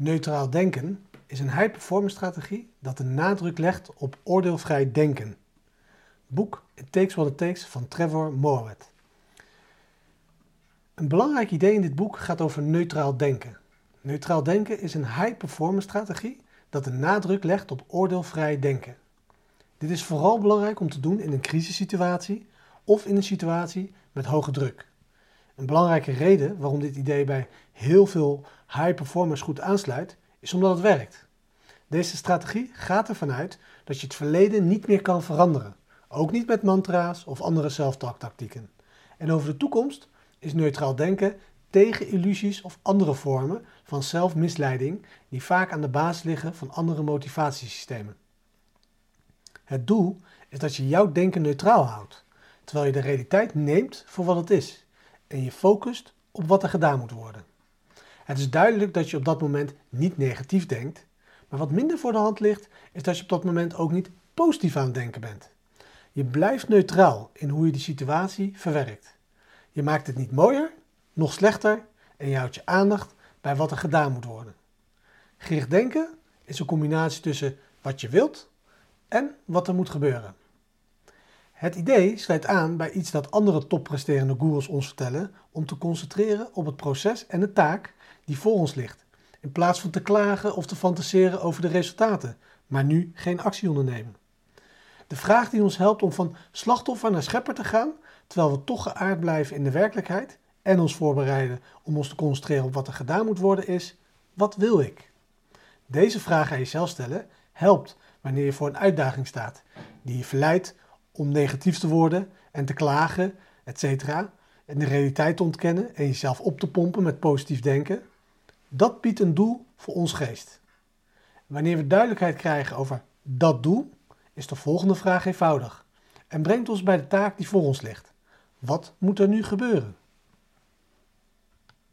Neutraal denken is een high-performance strategie dat de nadruk legt op oordeelvrij denken. Boek It Takes What It Takes van Trevor Moawad. Een belangrijk idee in dit boek gaat over neutraal denken. Neutraal denken is een high-performance strategie dat de nadruk legt op oordeelvrij denken. Dit is vooral belangrijk om te doen in een crisissituatie of in een situatie met hoge druk. Een belangrijke reden waarom dit idee bij heel veel high performers goed aansluit, is omdat het werkt. Deze strategie gaat ervan uit dat je het verleden niet meer kan veranderen, ook niet met mantra's of andere zelftalktactieken. En over de toekomst is neutraal denken tegen illusies of andere vormen van zelfmisleiding die vaak aan de basis liggen van andere motivatiesystemen. Het doel is dat je jouw denken neutraal houdt, terwijl je de realiteit neemt voor wat het is en je focust op wat er gedaan moet worden. Het is duidelijk dat je op dat moment niet negatief denkt, maar wat minder voor de hand ligt, is dat je op dat moment ook niet positief aan het denken bent. Je blijft neutraal in hoe je die situatie verwerkt. Je maakt het niet mooier, nog slechter en je houdt je aandacht bij wat er gedaan moet worden. Gericht denken is een combinatie tussen wat je wilt en wat er moet gebeuren. Het idee sluit aan bij iets dat andere toppresterende gurus ons vertellen om te concentreren op het proces en de taak die voor ons ligt, in plaats van te klagen of te fantaseren over de resultaten, maar nu geen actie ondernemen. De vraag die ons helpt om van slachtoffer naar schepper te gaan, terwijl we toch geaard blijven in de werkelijkheid en ons voorbereiden om ons te concentreren op wat er gedaan moet worden, is: wat wil ik? Deze vraag aan jezelf stellen helpt wanneer je voor een uitdaging staat die je verleidt om negatief te worden en te klagen, etc. En de realiteit te ontkennen en jezelf op te pompen met positief denken. Dat biedt een doel voor ons geest. Wanneer we duidelijkheid krijgen over dat doel, is de volgende vraag eenvoudig en brengt ons bij de taak die voor ons ligt. Wat moet er nu gebeuren?